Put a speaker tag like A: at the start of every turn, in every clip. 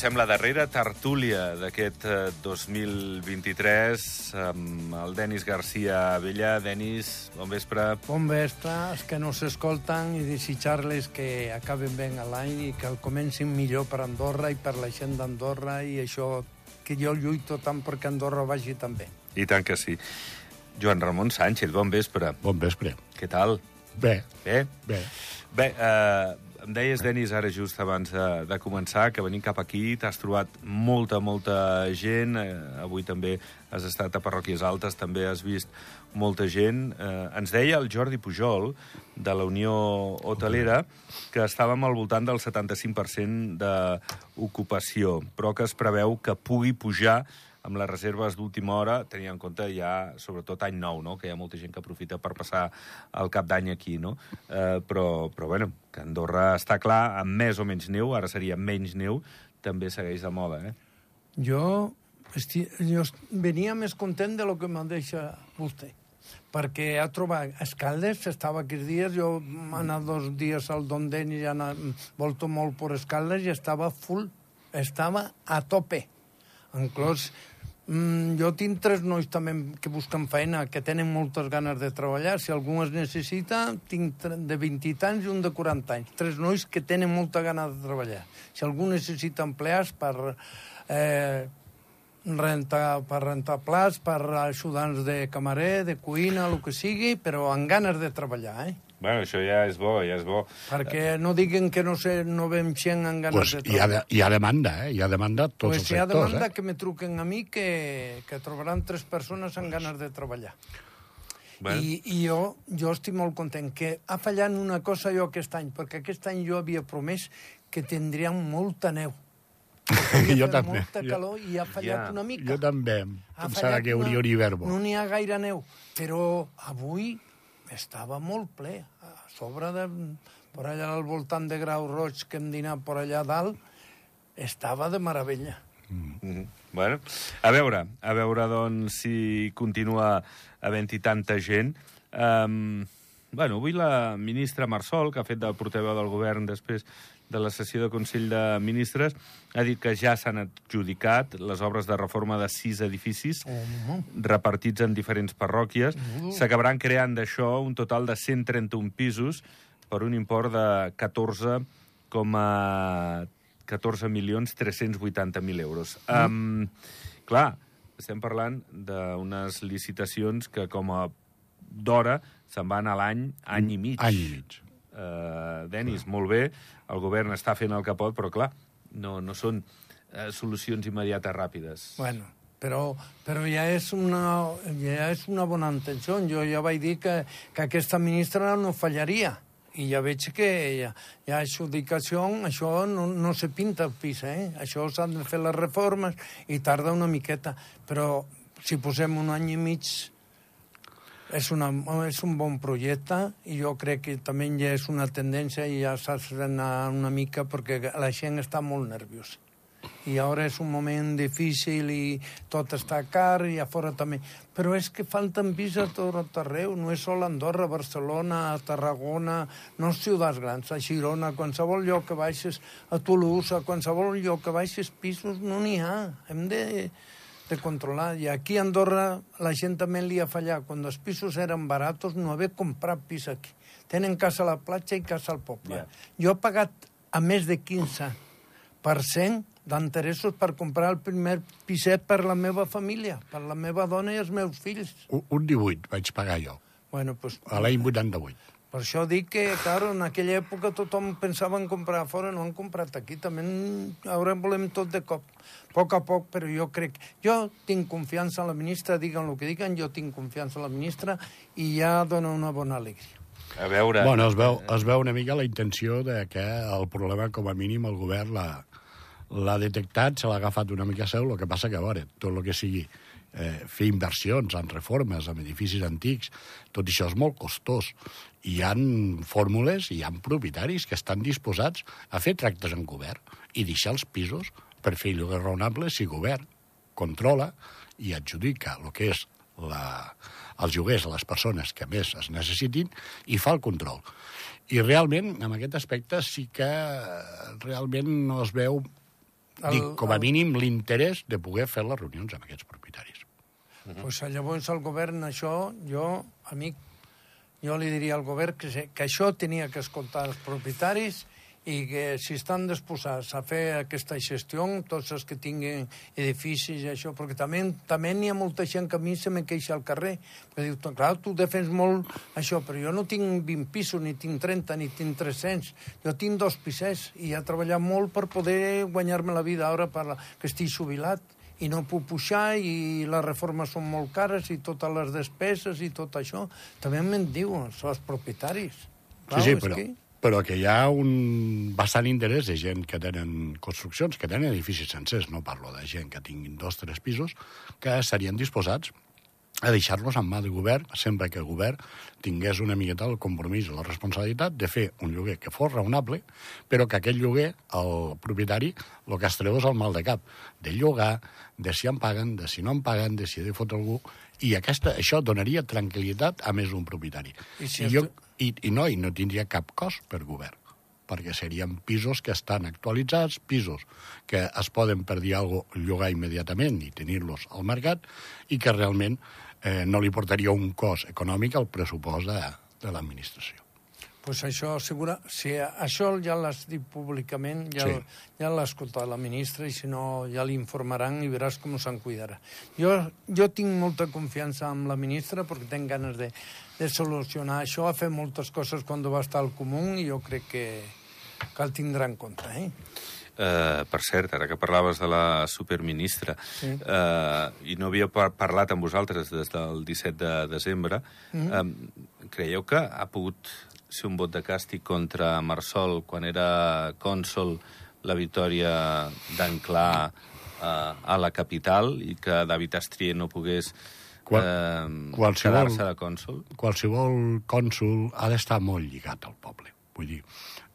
A: Comencem la darrera tertúlia d'aquest eh, 2023 amb el Denis Garcia Vella. Denis, bon vespre.
B: Bon vespre, els que no s'escolten i desitjar-les que acaben bé l'any i que el comencin millor per Andorra i per la gent d'Andorra i això que jo lluito tant perquè Andorra vagi tan bé.
A: I tant que sí. Joan Ramon Sánchez, bon vespre.
C: Bon vespre.
A: Què tal?
C: Bé,
A: Bé?
C: bé.
A: Bé, eh, em deies, Denis, ara just abans de, de començar, que venint cap aquí t'has trobat molta, molta gent. Eh, avui també has estat a Parròquies Altes, també has vist molta gent. Eh, ens deia el Jordi Pujol, de la Unió Hotelera, que estàvem al voltant del 75% d'ocupació, però que es preveu que pugui pujar amb les reserves d'última hora, tenint en compte ja, sobretot any nou, no? que hi ha molta gent que aprofita per passar el cap d'any aquí, no? Eh, però, però, bueno, que Andorra està clar, amb més o menys neu, ara seria menys neu, també segueix de moda, eh?
B: Jo, esti... jo venia més content de lo que me'n deixa vostè perquè ha trobat Escaldes, estava aquests dies, jo he anat dos dies al Don Denis i he anat, volto molt per Escaldes i estava full, estava a tope. Inclús, mm, jo tinc tres nois també que busquen feina, que tenen moltes ganes de treballar. Si algú es necessita, tinc de 20 anys i un de 40 anys. Tres nois que tenen molta gana de treballar. Si algú necessita empleats per... Eh, rentar, per rentar plats, per ajudants de camarer, de cuina, el que sigui, però amb ganes de treballar, eh?
A: Bueno, això ja és bo, ja és bo.
B: Perquè no diguen que no sé, no veiem gent amb ganes
C: Pues
B: de
C: hi ha, hi ha demanda, eh? Hi ha demanda a tots
B: pues
C: els
B: si hi ha
C: sectors,
B: demanda
C: eh?
B: que me truquen a mi que, que trobaran tres persones amb ganes de treballar.
A: Bueno.
B: I, I jo, jo estic molt content que ha fallat una cosa jo aquest any, perquè aquest any jo havia promès que tindríem molta neu.
C: Jo també.
B: Molta
C: Jo-
B: calor i ha fallat
A: Ja.
B: una mica.
C: Jo també em
B: Ha
C: pensava que hauria
B: una-
C: un hivern.
B: No n'hi ha gaire neu, però avui estava molt ple. A sobre de... Per allà al voltant de Grau Roig, que hem dinat per allà dalt, estava de meravella.
A: Mhm. Bueno, a veure, a veure, doncs, si continua havent-hi tanta gent. Um, bueno, avui la ministra Marsol, que ha fet de portaveu del govern després de la sessió de Consell de Ministres, ha dit que ja s'han adjudicat les obres de reforma de sis edificis
B: Home.
A: repartits en diferents parròquies.
B: Mm.
A: S'acabaran creant d'això un total de 131 pisos per un import de 14,14 14 milions 380.000 euros. Mm. Um, clar, estem parlant d'unes licitacions que com a d'hora se'n van a l'any, any i mig.
C: Any i mig.
A: Uh, Denis, molt bé, el govern està fent el que pot, però clar, no, no són uh, solucions immediates ràpides.
B: Bueno, però, però ja, és una, ja és una bona intenció. Jo ja vaig dir que, que aquesta ministra no fallaria. I ja veig que hi ha, hi ha adjudicació, això no, no se pinta el pis, eh? Això s'han de fer les reformes i tarda una miqueta. Però si posem un any i mig és, una, és un bon projecte i jo crec que també ja és una tendència i ja s'ha d'anar una mica perquè la gent està molt nerviosa. I ara és un moment difícil i tot està car i a fora també. Però és que falten pisos a tot arreu, no és sol a Andorra, a Barcelona, a Tarragona, no ciutats grans, a Girona, a qualsevol lloc que baixes, a Toulouse, a qualsevol lloc que baixes pisos, no n'hi ha. Hem de, de controlar. I aquí a Andorra la gent també li ha fallat. Quan els pisos eren baratos no haver comprat pis aquí. Tenen casa a la platja i casa al poble.
A: Ja.
B: Jo he pagat a més de 15% d'interessos per comprar el primer piset per la meva família, per la meva dona i els meus fills.
C: Un, un 18 vaig pagar jo,
B: Bueno, pues,
C: a l'any 88.
B: Per això dic que, claro, en aquella època tothom pensava en comprar fora, no han comprat aquí. També ara volem tot de cop, a poc a poc, però jo crec... Jo tinc confiança en la ministra, diguen el que diguen, jo tinc confiança en la ministra i ja dona una bona alegria.
A: A veure...
C: Bueno, es veu, es veu una mica la intenció de que el problema, com a mínim, el govern l'ha detectat, se l'ha agafat una mica seu, el que passa que, a veure, tot el que sigui eh, fer inversions en reformes, en edificis antics, tot això és molt costós. Hi han fórmules, i hi han propietaris que estan disposats a fer tractes en govern i deixar els pisos per fer lloguer raonable si govern controla i adjudica el que és la, els lloguers a les persones que més es necessitin i fa el control. I realment, en aquest aspecte, sí que eh, realment no es veu
B: El-
C: Dic, com a
B: el-
C: mínim, l'interès de poder fer les reunions amb aquests propietaris.
B: Pues llavors el govern, això, jo, amic, jo li diria al govern que, que això tenia que escoltar els propietaris i que si estan disposats a fer aquesta gestió, tots els que tinguin edificis i això, perquè també, també n'hi ha molta gent que a mi se me queixa al carrer, que diu, clar, tu defens molt això, però jo no tinc 20 pisos, ni tinc 30, ni tinc 300, jo tinc dos pisers i he treballat molt per poder guanyar-me la vida ara per la, que estic jubilat i no puc pujar i les reformes són molt cares i totes les despeses i tot això. També me'n diuen els propietaris.
C: Sí, sí,
B: és
C: però,
B: que-
C: però que hi ha un bastant interès de gent que tenen construccions, que tenen edificis sencers, no parlo de gent que tinguin dos tres pisos, que estarien disposats a deixar-los en mà del govern, sempre que el govern tingués una miqueta el compromís i la responsabilitat de fer un lloguer que fos raonable, però que aquest lloguer, el propietari, el que es treu és el mal de cap, de llogar, de si en paguen, de si no en paguen, de si he de fotre algú, i aquesta, això donaria tranquil·litat a més un propietari.
B: I si
C: I, jo, i, I no, i no tindria cap cost per govern perquè serien pisos que estan actualitzats, pisos que es poden, per dir alguna cosa, llogar immediatament i tenir-los al mercat i que realment eh, no li portaria un cost econòmic al pressupost de, de l'administració.
B: pues això, segura, si això ja l'has dit públicament, ja,
C: Sí.
B: ja l'ha escoltat la ministra i si no ja l'informaran i veràs com se'n cuidarà. Jo, jo tinc molta confiança en la ministra perquè tinc ganes de, de solucionar això, ha fet moltes coses quan va estar al comú i jo crec que, que el tindrà en compte. Eh?
A: Uh, per cert, ara que parlaves de la superministra,
B: Sí.
A: uh, i no havia par parlat amb vosaltres des del 17 de desembre, mm -hmm. um, creieu que ha pogut ser un vot de càstig contra Marsol quan era cònsol la victòria d'Anclà uh, a la capital i que David Astrier no pogués
C: Qual- qualsevol-
A: quedar-se de cònsol?
C: Qualsevol cònsul ha d'estar molt lligat al poble. Vull dir,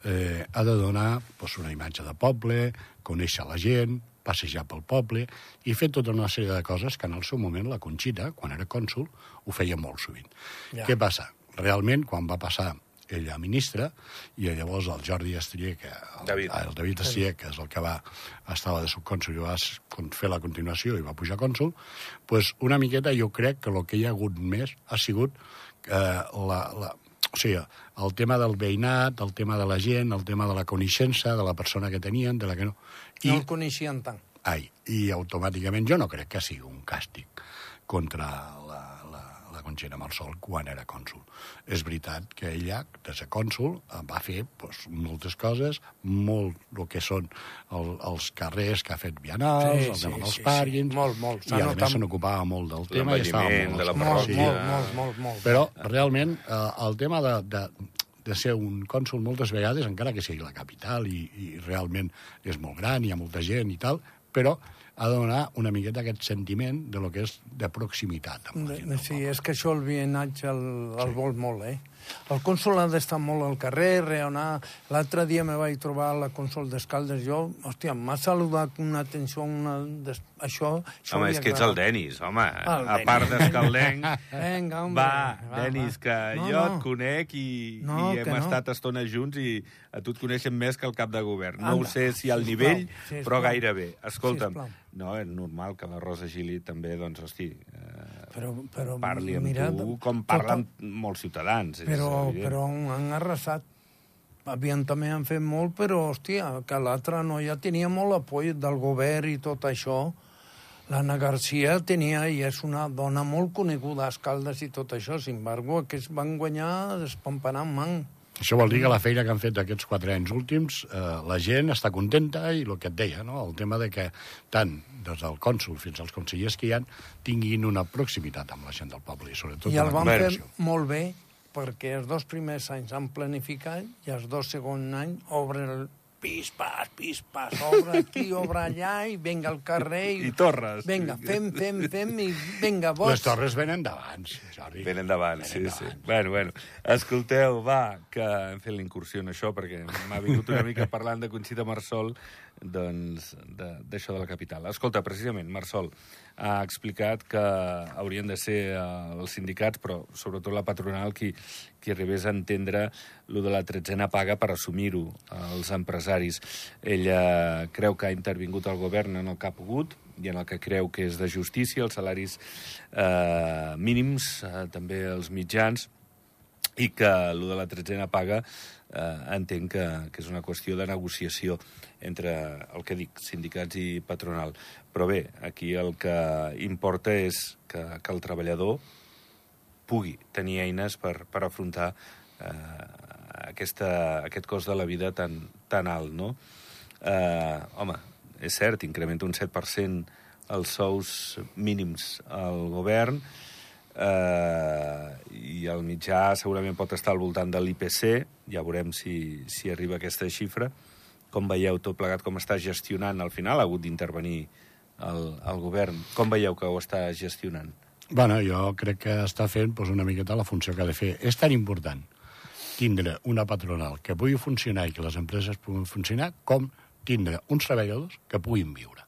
C: eh, ha de donar doncs, una imatge de poble, conèixer la gent, passejar pel poble i fer tota una sèrie de coses que en el seu moment la Conxita, quan era cònsul, ho feia molt sovint.
B: Ja.
C: Què passa? Realment, quan va passar ella a ministra, i llavors el Jordi Estrier, que el
A: David.
C: el David Estrier, que és el que va, estava de subcònsul i va fer la continuació i va pujar a cònsul, pues una miqueta jo crec que el que hi ha hagut més ha sigut eh, la, la, o sigui, el tema del veïnat, el tema de la gent, el tema de la coneixença, de la persona que tenien, de la que no...
B: I... No el coneixien tant.
C: Ai, i automàticament jo no crec que sigui un càstig contra la, Conxina Marsol quan era cònsul. És veritat que ella, de ser cònsul, eh, va fer pues, moltes coses, molt el que són el, els carrers que ha fet vianals,
B: Sí,
C: el tema
B: sí,
C: dels
B: sí, sí.
C: pàrquings,
B: Molt, molt. S'ha
C: i a més se n'ocupava molt del tema i estava molt
A: de la.
B: Molt,
A: parròquia.
B: molt, molt, molt, molt.
C: Però realment eh, el tema de, de, de ser un cònsul moltes vegades, encara que sigui la capital i, i realment és molt gran, hi ha molta gent i tal, però ha de donar una miqueta aquest sentiment de lo que és de proximitat amb la gent.
B: Sí, és que això el veïnatge el, el vol molt, eh? El cònsol ha d'estar molt al carrer, reonar. L'altre dia me vaig trobar a la cònsol d'Escaldes. Jo, hòstia, m'ha saludat amb una atenció, una... Des... Això, això
A: Home, és que ets el. Denis, home.
B: El
A: a part
B: Denis.
A: d'escaldenc,
B: Vinga, home.
A: va, Denis, que
B: No,
A: jo
B: no.
A: et conec i,
B: No,
A: i hem
B: no.
A: estat estona junts i a tu et coneixen més que el cap de govern. No ho
B: Anda,
A: sé si al nivell,
B: sisplau.
A: però gairebé. Escolta'm,
B: Sisplau.
A: No, és normal que la Rosa Gili també, doncs, hosti, eh,
B: Però, però,
A: parli amb
B: mira,
A: tu com
B: tot-
A: parlen molts ciutadans. és
B: Però,
A: evident.
B: però han arrasat. Havien també han fet molt, però, hòstia, que l'altra noia tenia molt apoy del govern i tot això. L'Anna Garcia tenia, i és una dona molt coneguda a Escaldes i tot això, sin embargo, aquests van guanyar despampanant man.
C: Això vol dir que la feina que han fet aquests quatre anys últims, eh, la gent està contenta i el que et deia, no? el tema de que tant des del cònsul fins als consellers que hi ha tinguin una proximitat amb la gent del poble i sobretot
B: I el van fer molt bé, perquè els dos primers anys han planificat i els dos segons anys obren el pis, pas, pis, pas, obre aquí, obre allà, i venga al carrer...
A: I torres.
B: Vinga, fem, fem, fem, i vinga,
C: Les
B: vots.
C: torres venen d'abans, Jordi.
A: Ben endavant, sí,
C: Venen
A: sí.
C: d'abans.
A: Bueno, bueno. Escolteu, va, que hem fet la incursió en això, perquè m'ha vingut una mica parlant de Conxita Marsol, doncs, de- d'això de, de la capital. Escolta, precisament, Marsol ha explicat que haurien de ser eh, els sindicats, però sobretot la patronal, qui, qui arribés a entendre lo de la tretzena paga per assumir-ho els empresaris. Ella creu que ha intervingut el govern en el que ha pogut i en el que creu que és de justícia, els salaris eh, mínims, eh, també els mitjans, i que el de la tretzena paga eh, entenc que, que és una qüestió de negociació entre el que dic, sindicats i patronal. Però bé, aquí el que importa és que, que el treballador pugui tenir eines per, per afrontar eh, aquesta, aquest cost de la vida tan, tan alt, no? Eh, home, és cert, incrementa un 7% els sous mínims al govern, eh, i el mitjà segurament pot estar al voltant de l'IPC, ja veurem si, si arriba aquesta xifra. Com veieu tot plegat, com està gestionant? Al final ha hagut d'intervenir el, el govern. Com veieu que ho està gestionant?
C: Bueno, jo crec que està fent doncs, una miqueta la funció que ha de fer. És tan important tindre una patronal que pugui funcionar i que les empreses puguin funcionar com tindre uns treballadors que puguin viure.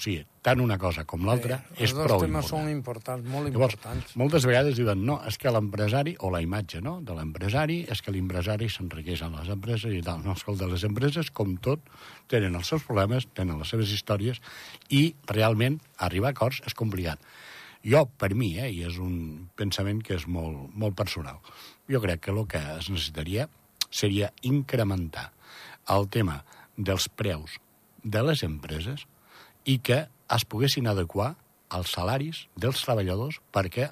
C: O sigui, tant una cosa com l'altra
B: Eh,
C: és
B: els dos
C: prou
B: temes
C: important.
B: són importants, molt
C: Llavors,
B: importants.
C: moltes vegades diuen, no, és que l'empresari, o la imatge no, de l'empresari, és que l'empresari s'enriqueix en les empreses i tal. No, escolta, les empreses, com tot, tenen els seus problemes, tenen les seves històries, i realment arribar a acords és complicat. Jo, per mi, eh, i és un pensament que és molt, molt personal, jo crec que el que es necessitaria seria incrementar el tema dels preus de les empreses i que es poguessin adequar als salaris dels treballadors perquè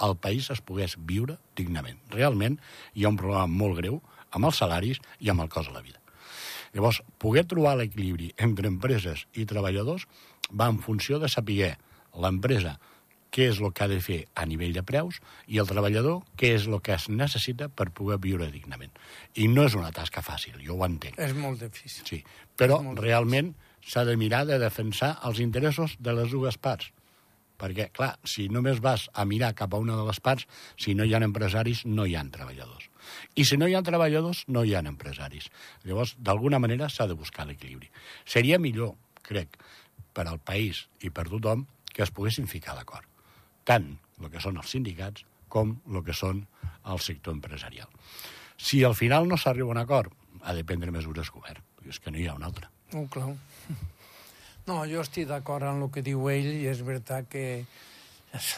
C: el país es pogués viure dignament. Realment hi ha un problema molt greu amb els salaris i amb el cost de la vida. Llavors, poder trobar l'equilibri entre empreses i treballadors va en funció de saber l'empresa què és el que ha de fer a nivell de preus i el treballador què és el que es necessita per poder viure dignament. I no és una tasca fàcil, jo ho entenc.
B: És molt difícil.
C: Sí, però realment s'ha de mirar de defensar els interessos de les dues parts. Perquè, clar, si només vas a mirar cap a una de les parts, si no hi ha empresaris, no hi ha treballadors. I si no hi ha treballadors, no hi ha empresaris. Llavors, d'alguna manera, s'ha de buscar l'equilibri. Seria millor, crec, per al país i per tothom, que es poguessin ficar d'acord. Tant el que són els sindicats com el que són el sector empresarial. Si al final no s'arriba a un acord, ha de prendre mesures govern. És que no hi ha una altra.
B: No, clar. No, jo estic d'acord amb el que diu ell i és veritat que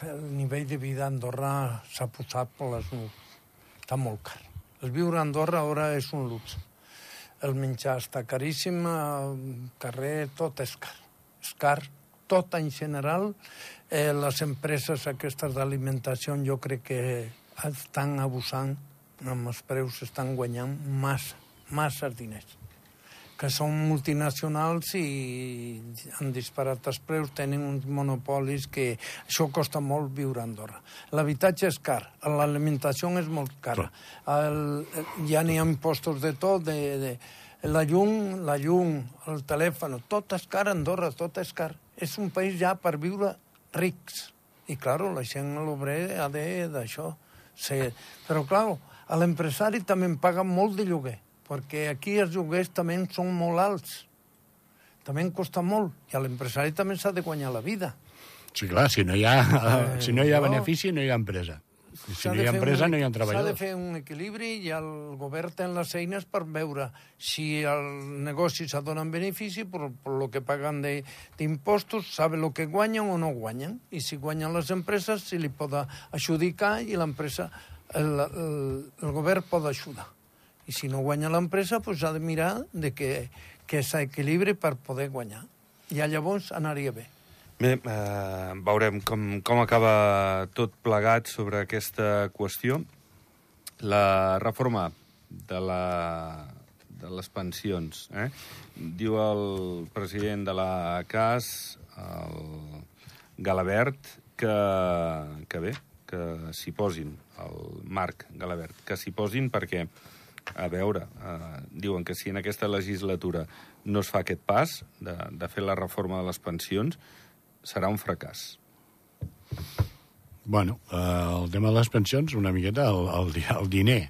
B: el nivell de vida a Andorra s'ha posat per les nubes. Està molt car. El viure a Andorra ara és un luxe. El menjar està caríssim, al carrer tot és car. És car, tot en general. Eh, les empreses aquestes d'alimentació jo crec que estan abusant amb els preus, estan guanyant massa, massa diners que són multinacionals i han disparat els preus, tenen uns monopolis que això costa molt viure a Andorra. L'habitatge és car, l'alimentació és molt cara. El, ja n'hi ha impostos de tot, de, de, la llum, la llum, el telèfon, tot és car a Andorra, tot és car. És un país ja per viure rics. I, claro, la gent, l'obrer, ha de d'això. Sí. Però, claro, a l'empresari també em paga molt de lloguer perquè aquí els lloguers també són molt alts. També en costa molt, i a l'empresari també s'ha de guanyar la vida.
C: Sí, clar, si no hi ha,
B: Eh,
C: si no hi ha
B: no.
C: benefici, no hi ha empresa. I si
B: S'ha
C: no hi ha empresa,
B: un-
C: no hi ha
B: S'ha de
C: treballadors.
B: fer un equilibri i el govern té les eines per veure si el negoci s'adonen benefici per, per lo que paguen de- d'impostos, sabe lo que guanyen o no guanyen. I si guanyen les empreses, si li pot adjudicar i l'empresa, el, el, el govern pot ajudar. I si no guanya l'empresa, pues ha de mirar de que, que s'equilibri per poder guanyar. I llavors anaria bé.
A: Bé, eh, veurem com, com acaba tot plegat sobre aquesta qüestió. La reforma de, la, de les pensions. Eh? Diu el president de la CAS, el Galabert, que, que bé, que s'hi posin, el Marc Galabert, que s'hi posin perquè, a veure, eh, diuen que si en aquesta legislatura no es fa aquest pas de, de fer la reforma de les pensions, serà un fracàs.
C: Bueno, eh, el tema de les pensions, una miqueta, el, el, el diner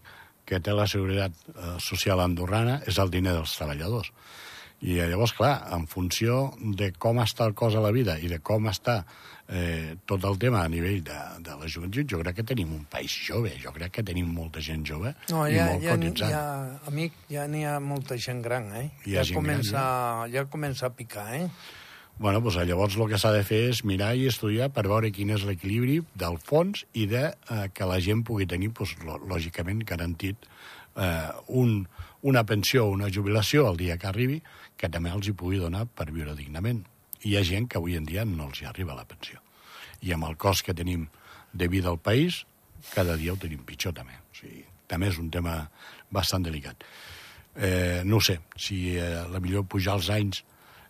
C: que té la Seguretat eh, Social andorrana és el diner dels treballadors. I llavors, clar, en funció de com està el cos a la vida i de com està eh, tot el tema a nivell de, de la joventut, jo crec que tenim un país jove, jo crec que tenim molta gent jove
B: No,
C: i
B: ja,
C: molt
B: ja,
C: cotitzant.
B: ja, amic, ja n'hi ha molta gent gran, eh? Ja,
C: gent
B: comença, ja comença a picar, eh?
C: Bueno, doncs llavors el que s'ha de fer és mirar i estudiar per veure quin és l'equilibri del fons i de eh, que la gent pugui tenir, doncs, lògicament, garantit eh, un, una pensió o una jubilació el dia que arribi que també els hi pugui donar per viure dignament. Hi ha gent que avui en dia no els hi arriba la pensió. I amb el cost que tenim de vida al país, cada dia ho tenim pitjor també. O sigui, també és un tema bastant delicat. Eh, no sé, si eh, la millor pujar els anys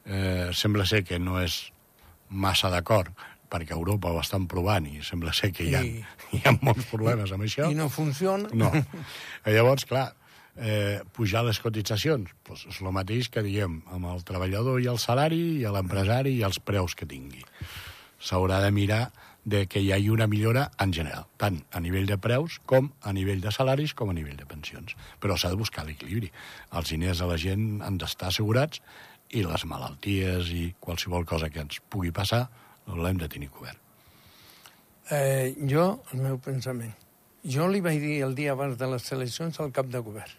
C: eh, sembla ser que no és massa d'acord, perquè Europa ho estan provant i sembla ser que hi ha,
B: I-
C: hi ha molts problemes amb això.
B: I no funciona.
C: No. Llavors, clar, eh, pujar les cotitzacions doncs és el mateix que diem amb el treballador i el salari i l'empresari i els preus que tingui. S'haurà de mirar de que hi hagi una millora en general, tant a nivell de preus com a nivell de salaris com a nivell de pensions. Però s'ha de buscar l'equilibri. Els diners a la gent han d'estar assegurats i les malalties i qualsevol cosa que ens pugui passar l'hem de tenir cobert.
B: Eh, jo, el meu pensament, jo li vaig dir el dia abans de les eleccions al cap de govern.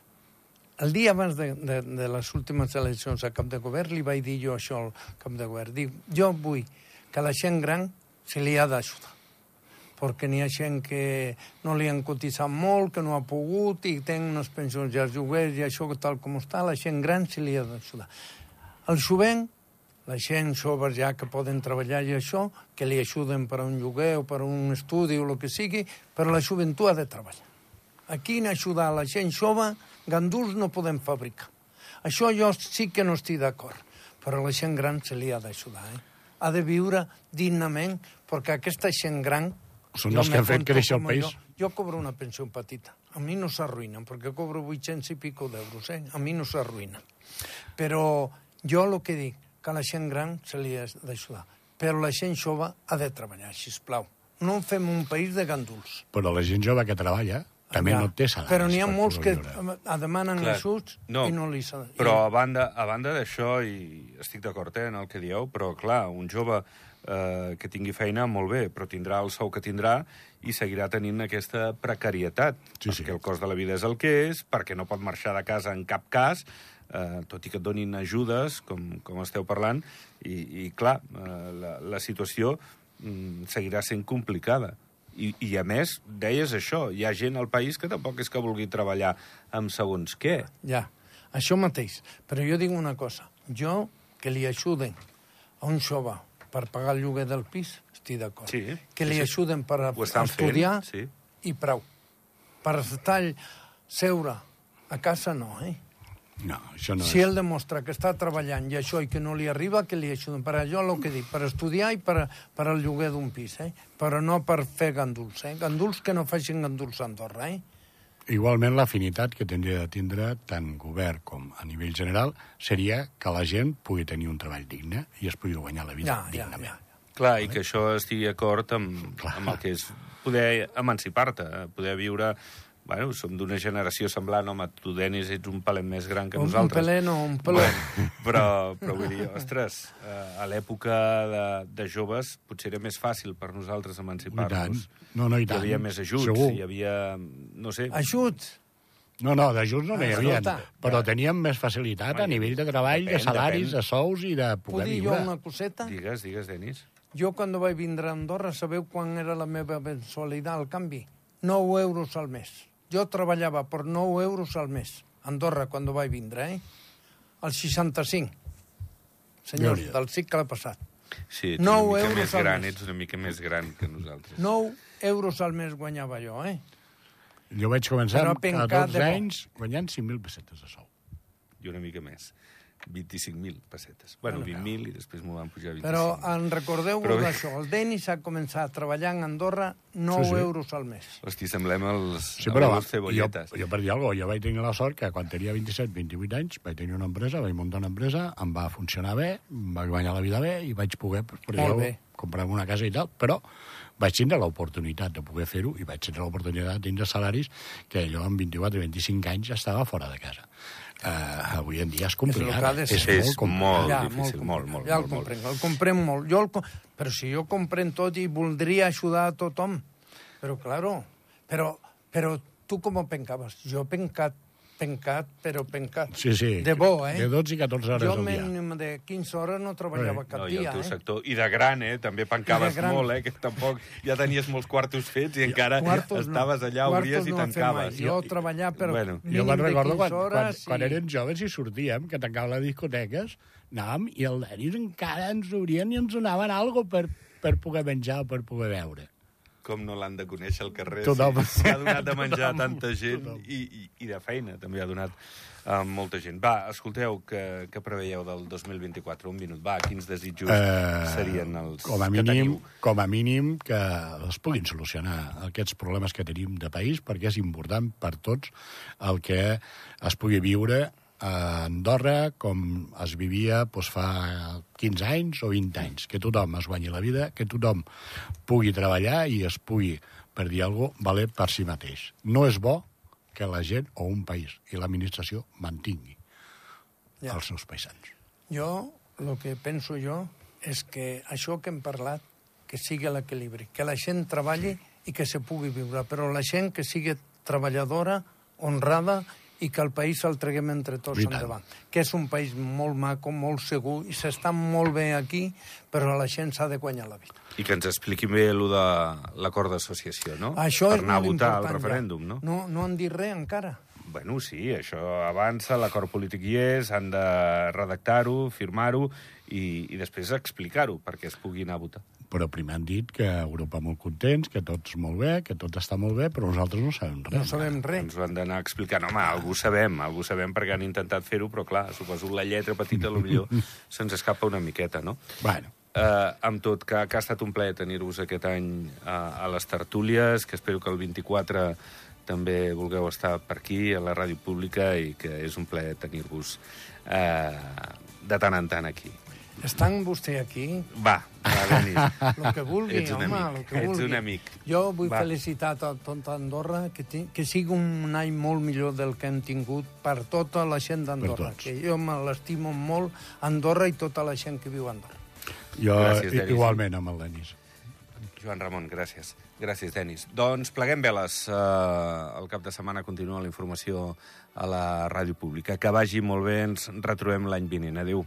B: El dia abans de, de, de les últimes eleccions al cap de govern li vaig dir jo això al cap de govern. Dic, jo vull que la gent gran se li ha d'ajudar perquè n'hi ha gent que no li han cotitzat molt, que no ha pogut i té unes pensions els lloguers i això tal com està, la gent gran se li ha d'ajudar. El jovent, la gent jove ja que poden treballar i això, que li ajuden per a un lloguer o per a un estudi o el que sigui, però la joventut ha de treballar. Aquí en ajudar la gent jove, ganduls no podem fabricar. Això jo sí que no estic d'acord, però la gent gran se li ha d'ajudar. Eh? Ha de viure dignament, perquè aquesta gent gran...
C: Són els que han fet créixer el país.
B: Jo, jo cobro una pensió petita. A mi no s'arruïnen, perquè cobro 800 i pico d'euros, eh? A mi no s'arruïnen. Però jo el que dic, que a la gent gran se li ha d'ajudar. Però la gent jove ha de treballar, si plau. No en fem un país de ganduls.
C: Però la gent jove que treballa també
B: Ja.
C: no té salaris.
B: Però n'hi ha molts que demanen
A: Clar.
B: ajuts
A: No,
B: i no li s'ha...
A: Però a banda, a banda d'això, i estic d'acord eh, en el que dieu, però clar, un jove eh, que tingui feina, molt bé, però tindrà el sou que tindrà i seguirà tenint aquesta precarietat,
C: Sí,
A: perquè
C: sí.
A: el cost de la vida és el que és, perquè no pot marxar de casa en cap cas, eh, tot i que et donin ajudes, com, com esteu parlant, i, i clar, eh, la, la situació mm, seguirà sent complicada. I, I, a més, deies això, hi ha gent al país que tampoc és que vulgui treballar amb segons què.
B: Ja, això mateix. Però jo dic una cosa. Jo, que li ajuden a un jove per pagar el lloguer del pis, estic d'acord.
A: Sí,
B: que li
A: sí,
B: ajuden per a,
A: estan fent,
B: estudiar
A: sí.
B: i prou. Per estar seure a casa no, eh?
C: No, això no
B: Si
C: és...
B: ell demostra que està treballant i això i que no li arriba, que li ajuden. Per allò el que dic, per estudiar i per, per al lloguer d'un pis, eh? Però no per fer ganduls, eh? Ganduls que no facin ganduls a Andorra, eh?
C: Igualment, l'afinitat que tindria de tindre tant govern com a nivell general seria que la gent pugui tenir un treball digne i es pugui guanyar la vida
B: Ja, ja,
C: dignament.
B: ja.
A: Clar, i que això estigui d'acord amb,
C: Clar.
A: amb el que és poder emancipar-te, eh, poder viure... Bueno, som d'una generació semblant, home, tu, Denis, ets un palet més gran que
B: Un, un
A: nosaltres.
B: pelé no, un pelé.
A: Bueno, però, però vull dir, ostres, eh, a l'època de, de joves potser era més fàcil per nosaltres emancipar-nos.
C: No, no, i
A: Hi
C: tant.
A: havia més ajuts,
C: Segur.
A: hi havia, no sé...
B: Ajuts.
C: No, no, d'ajuts no n'hi
B: Ah,
C: havia,
B: escolta.
C: però teníem més facilitat a nivell de treball, de
A: depèn,
C: salaris,
A: depèn.
C: de sous i de
B: Puc
C: poder
B: dir jo
C: viure.
B: una coseta?
A: Digues, digues, Denis.
B: Jo, quan vaig vindre a Andorra, sabeu quan era la meva mensualitat al canvi? 9 euros al mes. Jo treballava per 9 euros al mes. a Andorra, quan vaig vindre, eh? El 65. Senyors,
C: Déu-n'hi-do.
B: del cicle passat.
A: Sí, ets
B: Nou
A: una mica
B: euros
A: més
B: al
A: gran,
B: mes.
A: ets una mica més gran que nosaltres.
B: 9 euros al mes guanyava jo, eh?
C: Jo vaig començar
B: Però
C: a
B: pencat
C: 12
B: de bo.
C: anys guanyant 5.000 pessetes de sou.
A: I una mica més. 25.000 pessetes. Bueno, 20.000 i després m'ho van pujar a 25.
B: Però en recordeu-vos
A: Però
B: d'això. El Denis ha començat treballant a Andorra 9
C: Sí, sí.
B: euros al mes.
A: Hosti, semblem els,
C: Sí, però
A: els
C: jo,
A: cebolletes.
C: jo per dir alguna cosa, jo vaig tenir la sort que quan tenia 27-28 anys vaig tenir una empresa, vaig muntar una empresa, em va funcionar bé, em vaig guanyar la vida bé i vaig poder per jo,
B: bé.
C: comprar una casa i tal, però vaig tindre l'oportunitat de poder fer-ho i vaig tindre l'oportunitat de tindre salaris que jo amb 24-25 anys estava fora de casa. Eh, avui en dia és
B: És
C: complicat.
B: ser.
C: És,
A: És
C: molt complicat.
A: molt
B: ja,
A: difícil,
B: complicat.
A: molt, molt,
B: ja el
A: molt, molt.
B: comprenc, el comprem molt. Jo el, però si jo comprem tot i voldria ajudar a tothom. Però, claro, però, però tu com ho pencaves? Jo he pencat, pencat, però pencat.
C: Sí, sí.
B: De bo, eh?
C: De 12 i 14 hores
B: jo
C: al dia.
B: mínim de 15 hores no treballava
C: Eh,
B: cap
A: No, i el
B: dia,
A: teu
B: eh?
A: sector. I de gran, eh? També pencaves
B: I gran.
A: molt, eh? Que tampoc ja tenies molts quartos fets i encara
B: Quartos no.
A: estaves allà, obries
B: Quartos
A: i
B: no fet
A: tancaves.
B: mai. Jo treballar per
A: Bueno,
C: Jo me'n recordo
B: 15
C: quan, quan,
B: hores
C: quan
B: i-
C: eren joves i sortíem, que tancàvem les discoteques, anàvem i el Denis encara ens obrien i ens donaven alguna per, per poder menjar o per poder beure.
A: Com no l'han de conèixer al carrer?
C: Tothom.
A: Si ha donat de menjar a
C: Tothom.
A: tanta gent
C: Tothom.
A: i, i, i de feina també ha donat a molta gent. Va, escolteu, què, què preveieu del 2024? Un minut, va, quins desitjos
C: Eh,
A: serien els
C: com a
A: que
C: mínim,
A: teniu?
C: com a mínim que es puguin solucionar aquests problemes que tenim de país, perquè és important per tots el que es pugui viure a Andorra com es vivia doncs, fa 15 anys o 20 anys, que tothom es guanyi la vida, que tothom pugui treballar i es pugui, per dir alguna cosa, valer per si mateix. No és bo que la gent o un país i l'administració mantingui
B: Ja.
C: els seus paisans.
B: Jo, el que penso jo és que això que hem parlat, que sigui l'equilibri, que la gent treballi i que se pugui viure, però la gent que sigui treballadora, honrada i que el país el treguem entre tots
C: I tant.
B: endavant. Que és un país molt maco, molt segur, i s'està molt bé aquí, però la gent s'ha de guanyar la vida.
A: I que ens expliqui bé allò de l'acord d'associació, no?
B: Això
A: per
B: és
A: anar a votar al referèndum,
B: ja.
A: no?
B: No, no han dit res encara.
A: Bueno, sí, això avança, l'acord polític hi és, han de redactar-ho, firmar-ho i, i després explicar-ho perquè es pugui anar a votar.
C: Però primer han dit que Europa molt contents, que tots molt bé, que tot està molt bé, però nosaltres no sabem res.
B: No sabem res.
A: Ens ho han d'anar explicant. Home, algú sabem, algú sabem perquè han intentat fer-ho, però clar, suposo la lletra petita potser se'ns escapa una miqueta, no?
C: Bueno,
A: Eh, amb tot, que, que ha estat un plaer tenir-vos aquest any a, a les tertúlies, que espero que el 24 també vulgueu estar per aquí, a la ràdio pública, i que és un plaer tenir-vos eh, de tant en tant aquí.
B: Estan vostè aquí?
A: Va, va, Denis.
B: El que vulgui,
A: Ets un
B: home,
A: amic,
B: el que
A: ets
B: vulgui.
A: un amic.
B: Jo vull
A: Va.
B: felicitar a tota Andorra, que, ti- que sigui un any molt millor del que hem tingut per tota la gent d'Andorra, que jo me l'estimo molt, Andorra i tota la gent que viu a Andorra.
C: jo
A: Gràcies,
C: igualment amb el Denis.
A: Joan Ramon, gràcies. Gràcies, Denis. Doncs pleguem veles. Uh, el cap de setmana continua la informació a la ràdio pública. Que vagi molt bé, ens retrobem l'any vinent. Adéu.